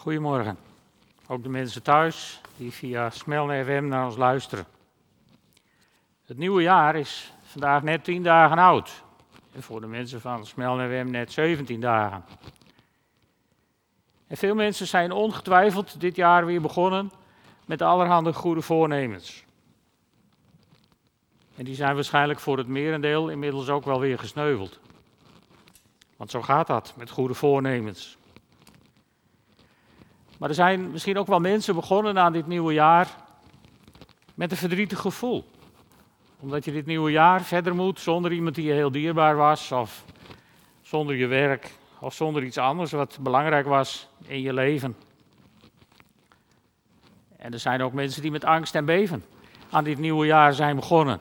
Goedemorgen. Ook de mensen thuis die via Smelne FM naar ons luisteren. Het nieuwe jaar is vandaag net 10 dagen oud. En voor de mensen van Smelne FM net 17 dagen. En veel mensen zijn ongetwijfeld dit jaar weer begonnen met allerhande goede voornemens. En die zijn waarschijnlijk voor het merendeel inmiddels ook wel weer gesneuveld. Want zo gaat dat met goede voornemens. Maar er zijn misschien ook wel mensen begonnen aan dit nieuwe jaar met een verdrietig gevoel. Omdat je dit nieuwe jaar verder moet zonder iemand die je heel dierbaar was, of zonder je werk, of zonder iets anders wat belangrijk was in je leven. En er zijn ook mensen die met angst en beven aan dit nieuwe jaar zijn begonnen.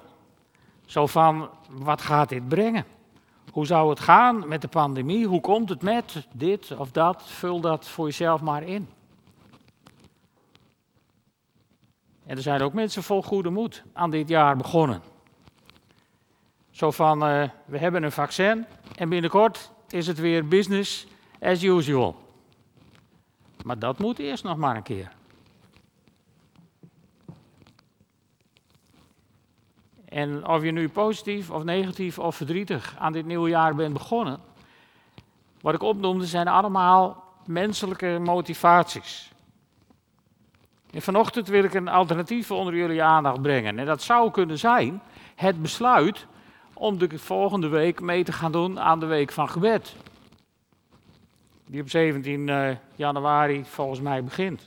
Zo van, wat gaat dit brengen? Hoe zou het gaan met de pandemie? Hoe komt het met dit of dat? Vul dat voor jezelf maar in. En er zijn ook mensen vol goede moed aan dit jaar begonnen. Zo van, uh, we hebben een vaccin en binnenkort is het weer business as usual. Maar dat moet eerst nog maar een keer. En of je nu positief of negatief of verdrietig aan dit nieuwe jaar bent begonnen, wat ik opnoemde zijn allemaal menselijke motivaties. En vanochtend wil ik een alternatief onder jullie aandacht brengen. En dat zou kunnen zijn het besluit om de volgende week mee te gaan doen aan de week van gebed. Die op 17 eh, januari volgens mij begint.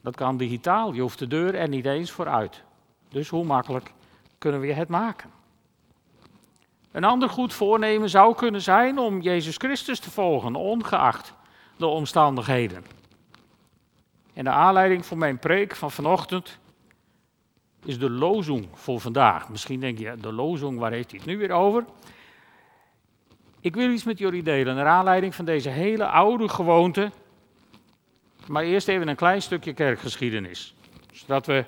Dat kan digitaal, je hoeft de deur er niet eens vooruit. Dus hoe makkelijk kunnen we het maken? Een ander goed voornemen zou kunnen zijn om Jezus Christus te volgen, ongeacht de omstandigheden. En de aanleiding voor mijn preek van vanochtend is de lozing voor vandaag. Misschien denk je, de lozing, waar heeft hij het nu weer over? Ik wil iets met jullie delen naar aanleiding van deze hele oude gewoonte. Maar eerst even een klein stukje kerkgeschiedenis, zodat, we,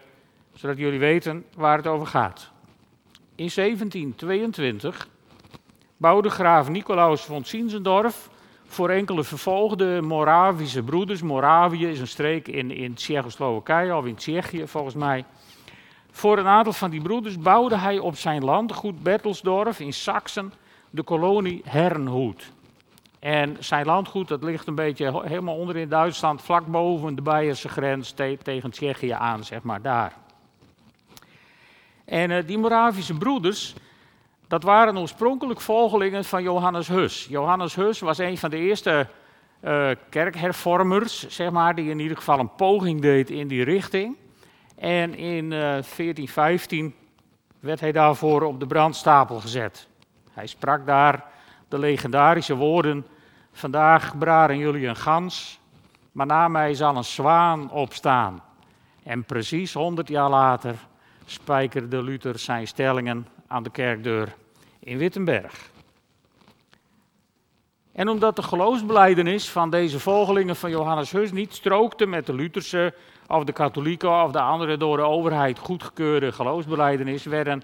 zodat jullie weten waar het over gaat. In 1722 bouwde graaf Nicolaus von Zinzendorf voor enkele vervolgde Moravische broeders. Moravië is een streek in, in Tsjechoslowakije of in Tsjechië volgens mij. Voor een aantal van die broeders bouwde hij op zijn landgoed Bertelsdorf in Saxen de kolonie Herrenhoed. En zijn landgoed dat ligt een beetje helemaal onder in Duitsland, vlak boven de Beierse grens tegen Tsjechië aan, zeg maar daar. En uh, die Moravische broeders, dat waren oorspronkelijk volgelingen van Johannes Hus. Johannes Hus was een van de eerste uh, kerkhervormers, zeg maar, die in ieder geval een poging deed in die richting. En in uh, 1415 werd hij daarvoor op de brandstapel gezet. Hij sprak daar de legendarische woorden: Vandaag braren jullie een gans, maar na mij zal een zwaan opstaan. En precies 100 jaar later spijkerde Luther zijn stellingen aan de kerkdeur in Wittenberg. En omdat de geloofsbeleidenis van deze volgelingen van Johannes Hus niet strookte met de Lutherse of de katholieke of de andere door de overheid goedgekeurde geloofsbeleidenis, werden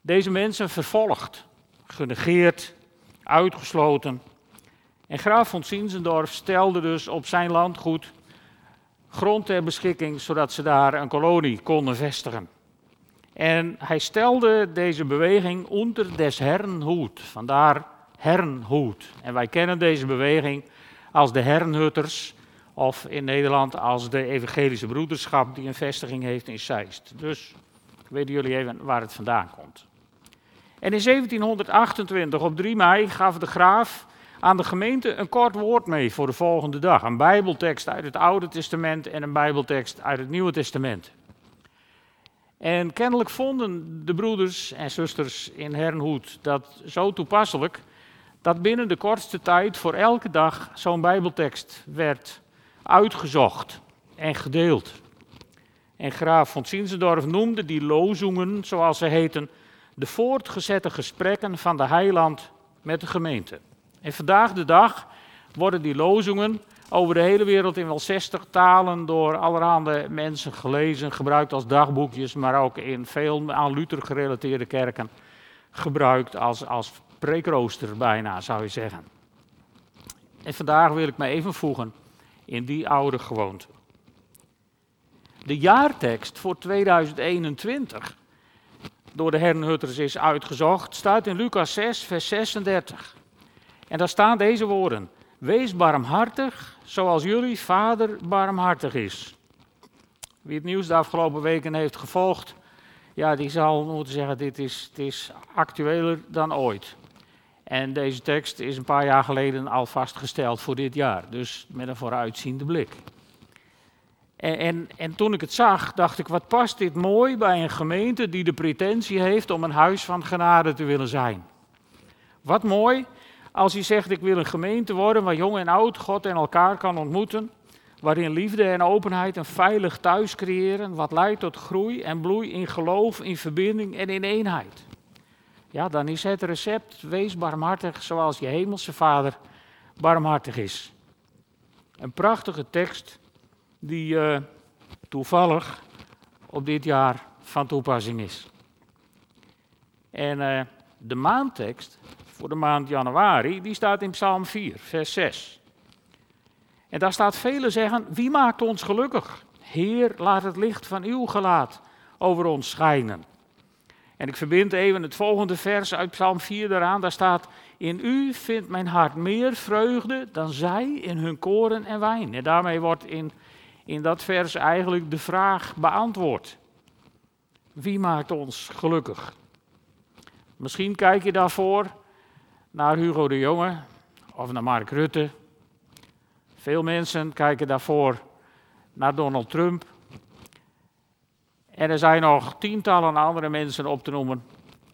deze mensen vervolgd, genegeerd, uitgesloten. En graaf von Zinzendorf stelde dus op zijn landgoed grond ter beschikking, zodat ze daar een kolonie konden vestigen. En hij stelde deze beweging onder des Herrenhoed, vandaar Herrenhoed. En wij kennen deze beweging als de Herrenhutters, of in Nederland als de Evangelische Broederschap, die een vestiging heeft in Zeist. Dus weten jullie even waar het vandaan komt. En in 1728, op 3 mei, gaf de graaf aan de gemeente een kort woord mee voor de volgende dag. Een Bijbeltekst uit het Oude Testament en een Bijbeltekst uit het Nieuwe Testament. En kennelijk vonden de broeders en zusters in Hernhoed dat zo toepasselijk dat binnen de kortste tijd voor elke dag zo'n Bijbeltekst werd uitgezocht en gedeeld. En graaf von Zinzendorf noemde die lozingen, zoals ze heten, de voortgezette gesprekken van de heiland met de gemeente. En vandaag de dag worden die lozingen over de hele wereld in wel 60 talen door allerhande mensen gelezen, gebruikt als dagboekjes, maar ook in veel aan Luther gerelateerde kerken gebruikt als, als preekrooster bijna, zou je zeggen. En vandaag wil ik me even voegen in die oude gewoonte. De jaartekst voor 2021 door de Herrenhutters is uitgezocht, staat in Lucas 6, vers 36. En daar staan deze woorden: Wees barmhartig, zoals jullie vader barmhartig is. Wie het nieuws de afgelopen weken heeft gevolgd, ja, die zal moeten zeggen: dit is, het is actueler dan ooit. En deze tekst is een paar jaar geleden al vastgesteld voor dit jaar, dus met een vooruitziende blik. En, en, en, toen ik het zag, dacht ik, wat past dit mooi bij een gemeente die de pretentie heeft om een huis van genade te willen zijn. Wat mooi als hij zegt, ik wil een gemeente worden waar jong en oud God en elkaar kan ontmoeten, waarin liefde en openheid een veilig thuis creëren, wat leidt tot groei en bloei in geloof, in verbinding en in eenheid. Ja, dan is het recept, wees barmhartig zoals je hemelse vader barmhartig is. Een prachtige tekst die uh, toevallig op dit jaar van toepassing is. En uh, de maandtekst voor de maand januari, die staat in Psalm 4, vers 6. En daar staat velen zeggen, wie maakt ons gelukkig? Heer, laat het licht van uw gelaat over ons schijnen. En ik verbind even het volgende vers uit Psalm 4 eraan. Daar staat: In u vindt mijn hart meer vreugde dan zij in hun koren en wijn. En daarmee wordt in in dat vers eigenlijk de vraag beantwoord. Wie maakt ons gelukkig? Misschien kijk je daarvoor naar Hugo de Jonge of naar Mark Rutte. Veel mensen kijken daarvoor naar Donald Trump. En er zijn nog tientallen andere mensen op te noemen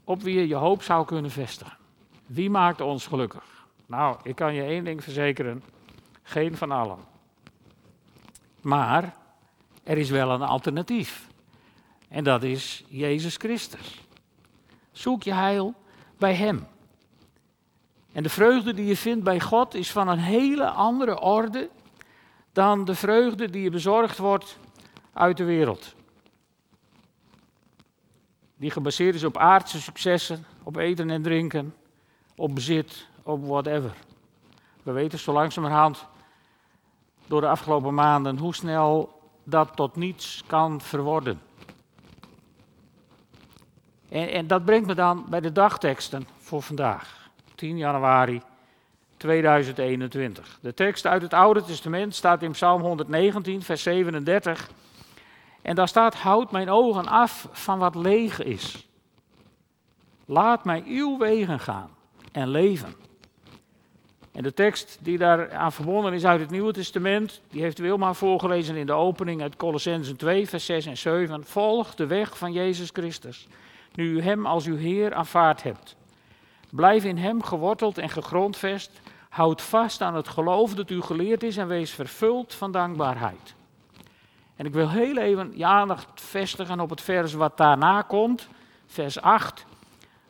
op wie je je hoop zou kunnen vestigen. Wie maakt ons gelukkig? Nou, ik kan je één ding verzekeren: geen van allen. Maar er is wel een alternatief. En dat is Jezus Christus. Zoek je heil bij Hem. En de vreugde die je vindt bij God is van een hele andere orde dan de vreugde die je bezorgd wordt uit de wereld. Die gebaseerd is op aardse successen, op eten en drinken, op bezit, op whatever. We weten zo langzamerhand door de afgelopen maanden hoe snel dat tot niets kan verworden. En, en dat brengt me dan bij de dagteksten voor vandaag, 10 januari 2021. De tekst uit het Oude Testament staat in Psalm 119, vers 37. En daar staat: Houd mijn ogen af van wat leeg is. Laat mij uw wegen gaan en leven. En de tekst die daar aan verbonden is uit het Nieuwe Testament, die heeft Wilma voorgelezen in de opening uit Colossensen 2, vers 6 en 7. Volg de weg van Jezus Christus, nu u Hem als uw Heer aanvaard hebt. Blijf in Hem geworteld en gegrondvest. Houd vast aan het geloof dat u geleerd is en wees vervuld van dankbaarheid. En ik wil heel even je aandacht vestigen op het vers wat daarna komt, vers 8.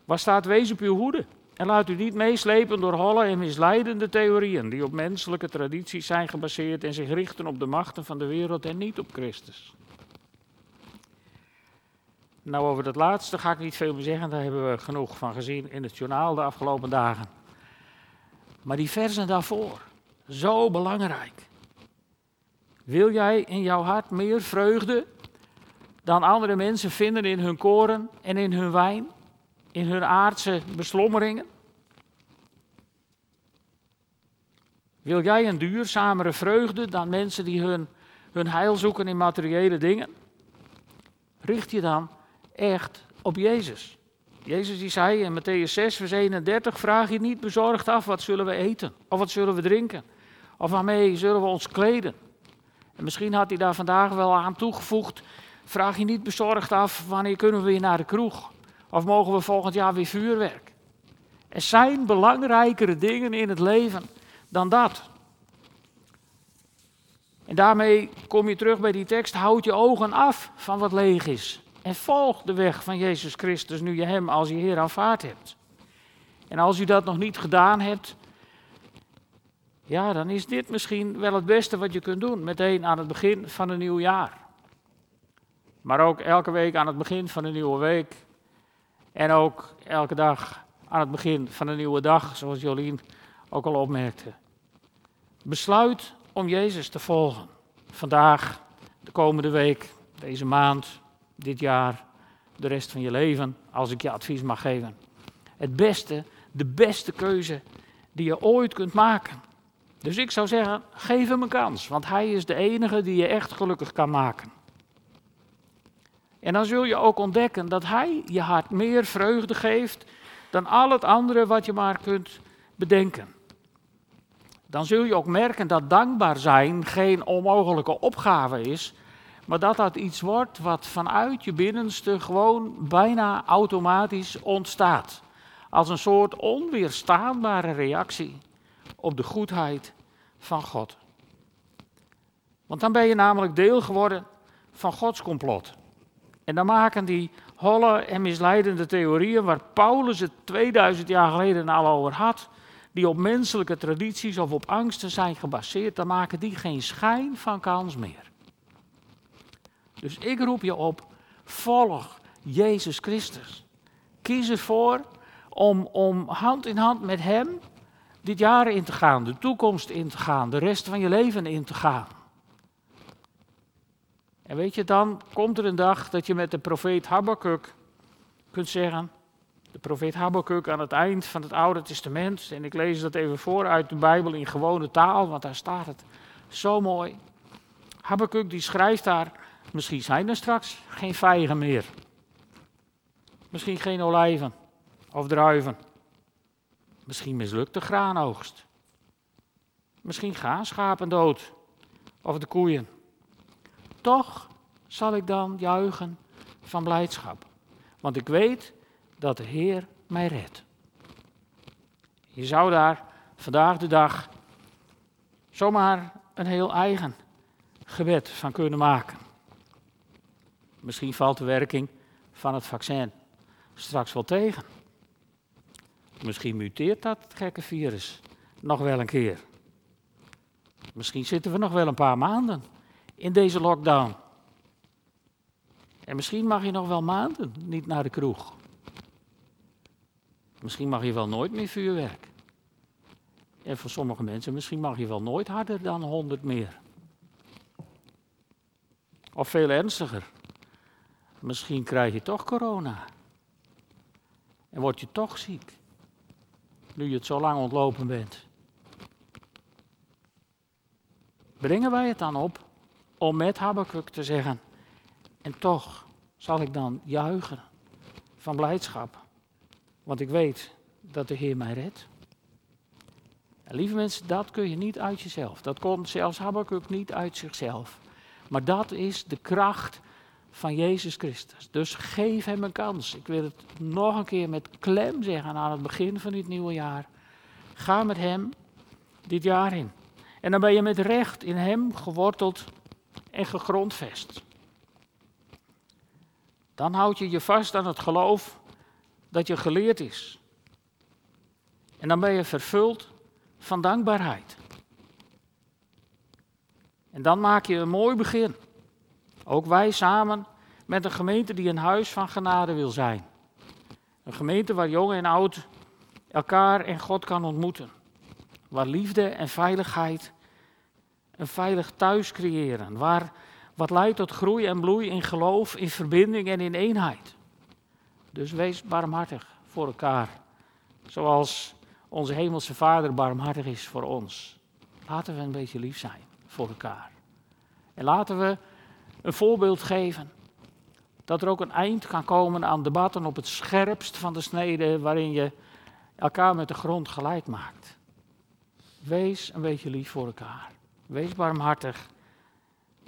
Waar staat: Wees op uw hoede. En laat u niet meeslepen door holle en misleidende theorieën die op menselijke tradities zijn gebaseerd en zich richten op de machten van de wereld en niet op Christus. Nou, over dat laatste ga ik niet veel meer zeggen, daar hebben we genoeg van gezien in het journaal de afgelopen dagen. Maar die versen daarvoor, zo belangrijk. Wil jij in jouw hart meer vreugde dan andere mensen vinden in hun koren en in hun wijn? in hun aardse beslommeringen? Wil jij een duurzamere vreugde dan mensen die hun, hun heil zoeken in materiële dingen? Richt je dan echt op Jezus. Jezus die zei in Matthäus 6, vers 31, vraag je niet bezorgd af wat zullen we eten of wat zullen we drinken of waarmee zullen we ons kleden. En misschien had hij daar vandaag wel aan toegevoegd, vraag je niet bezorgd af wanneer kunnen we weer naar de kroeg of mogen we volgend jaar weer vuurwerk? Er zijn belangrijkere dingen in het leven dan dat. En daarmee kom je terug bij die tekst: houd je ogen af van wat leeg is. En volg de weg van Jezus Christus nu je Hem als je Heer aanvaard hebt. En als u dat nog niet gedaan hebt, ja, dan is dit misschien wel het beste wat je kunt doen, meteen aan het begin van een nieuw jaar. Maar ook elke week aan het begin van een nieuwe week en ook elke dag aan het begin van een nieuwe dag, zoals Jolien ook al opmerkte. Besluit om Jezus te volgen. Vandaag, de komende week, deze maand, dit jaar, de rest van je leven, als ik je advies mag geven. Het beste, de beste keuze die je ooit kunt maken. Dus ik zou zeggen, geef hem een kans, want hij is de enige die je echt gelukkig kan maken. En dan zul je ook ontdekken dat hij je hart meer vreugde geeft dan al het andere wat je maar kunt bedenken. Dan zul je ook merken dat dankbaar zijn geen onmogelijke opgave is, maar dat dat iets wordt wat vanuit je binnenste gewoon bijna automatisch ontstaat. Als een soort onweerstaanbare reactie op de goedheid van God. Want dan ben je namelijk deel geworden van Gods complot. En dan maken die holle en misleidende theorieën, waar Paulus het 2000 jaar geleden al over had, die op menselijke tradities of op angsten zijn gebaseerd, dan maken die geen schijn van kans meer. Dus ik roep je op, volg Jezus Christus. Kies ervoor om, om hand in hand met Hem dit jaar in te gaan, de toekomst in te gaan, de rest van je leven in te gaan. En weet je, dan komt er een dag dat je met de profeet Habakkuk kunt zeggen, de profeet Habakkuk aan het eind van het Oude Testament, en ik lees dat even voor uit de Bijbel in gewone taal, want daar staat het zo mooi. Habakkuk die schrijft daar, misschien zijn er straks geen vijgen meer. Misschien geen olijven of druiven. Misschien mislukt de graanoogst. Misschien gaan schapen dood of de koeien. Toch zal ik dan juichen van blijdschap, want ik weet dat de Heer mij redt. Je zou daar vandaag de dag zomaar een heel eigen gebed van kunnen maken. Misschien valt de werking van het vaccin straks wel tegen. Misschien muteert dat gekke virus nog wel een keer. Misschien zitten we nog wel een paar maanden in deze lockdown. En misschien mag je nog wel maanden niet naar de kroeg. Misschien mag je wel nooit meer vuurwerk. En voor sommige mensen, misschien mag je wel nooit harder dan 100 meer. Of veel ernstiger. Misschien krijg je toch corona. En word je toch ziek nu je het zo lang ontlopen bent. Brengen wij het dan op om met Habakkuk te zeggen, en toch zal ik dan juichen van blijdschap, want ik weet dat de Heer mij redt. En lieve mensen, dat kun je niet uit jezelf. Dat komt zelfs Habakkuk niet uit zichzelf. Maar dat is de kracht van Jezus Christus. Dus geef hem een kans. Ik wil het nog een keer met klem zeggen aan het begin van dit nieuwe jaar. Ga met hem dit jaar in. En dan ben je met recht in hem geworteld en gegrondvest. Dan houd je je vast aan het geloof dat je geleerd is. En dan ben je vervuld van dankbaarheid. En dan maak je een mooi begin. Ook wij samen met een gemeente die een huis van genade wil zijn. Een gemeente waar jong en oud elkaar en God kan ontmoeten. Waar liefde en veiligheid een veilig thuis creëren. Waar wat leidt tot groei en bloei in geloof, in verbinding en in eenheid. Dus wees barmhartig voor elkaar. Zoals onze hemelse Vader barmhartig is voor ons. Laten we een beetje lief zijn voor elkaar. En laten we een voorbeeld geven. Dat er ook een eind kan komen aan debatten op het scherpst van de snede, waarin je elkaar met de grond gelijk maakt. Wees een beetje lief voor elkaar. Wees barmhartig,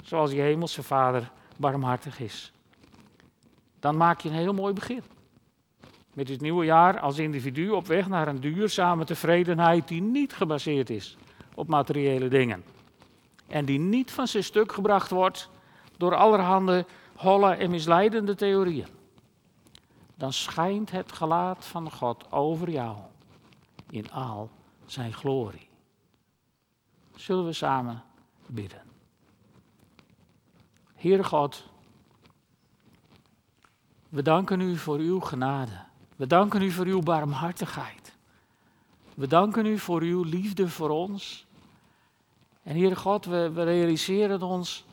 zoals je hemelse vader barmhartig is. Dan maak je een heel mooi begin. Met dit nieuwe jaar als individu op weg naar een duurzame tevredenheid die niet gebaseerd is op materiële dingen. En die niet van zijn stuk gebracht wordt door allerhande holle en misleidende theorieën, dan schijnt het gelaat van God over jou in al zijn glorie. Zullen we samen bidden? Heere God, we danken u voor uw genade. We danken u voor uw barmhartigheid. We danken u voor uw liefde voor ons. En Heere God, we, we realiseren ons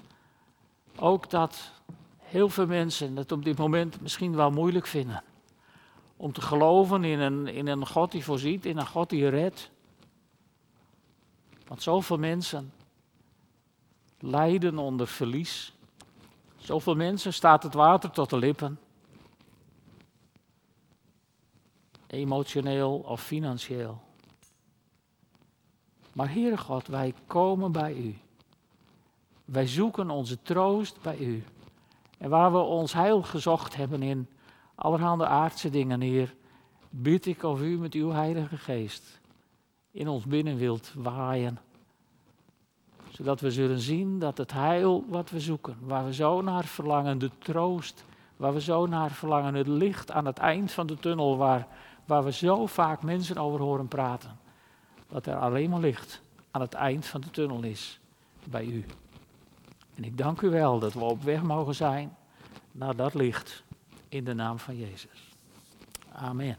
ook dat heel veel mensen het op dit moment misschien wel moeilijk vinden. Om te geloven in een, in een God die voorziet, in een God die redt. Want zoveel mensen lijden onder verlies. Zoveel mensen staat het water tot de lippen. Emotioneel of financieel. Maar Heere God, wij komen bij U. Wij zoeken onze troost bij U. En waar we ons heil gezocht hebben in allerhande aardse dingen, Heer, bid ik of U met uw Heilige Geest in ons binnen wilt waaien. Zodat we zullen zien dat het heil wat we zoeken, waar we zo naar verlangen, de troost, waar we zo naar verlangen, het licht aan het eind van de tunnel, waar, waar we zo vaak mensen over horen praten, dat er alleen maar licht aan het eind van de tunnel is bij U. En ik dank u wel dat we op weg mogen zijn naar dat licht in de naam van Jezus. Amen.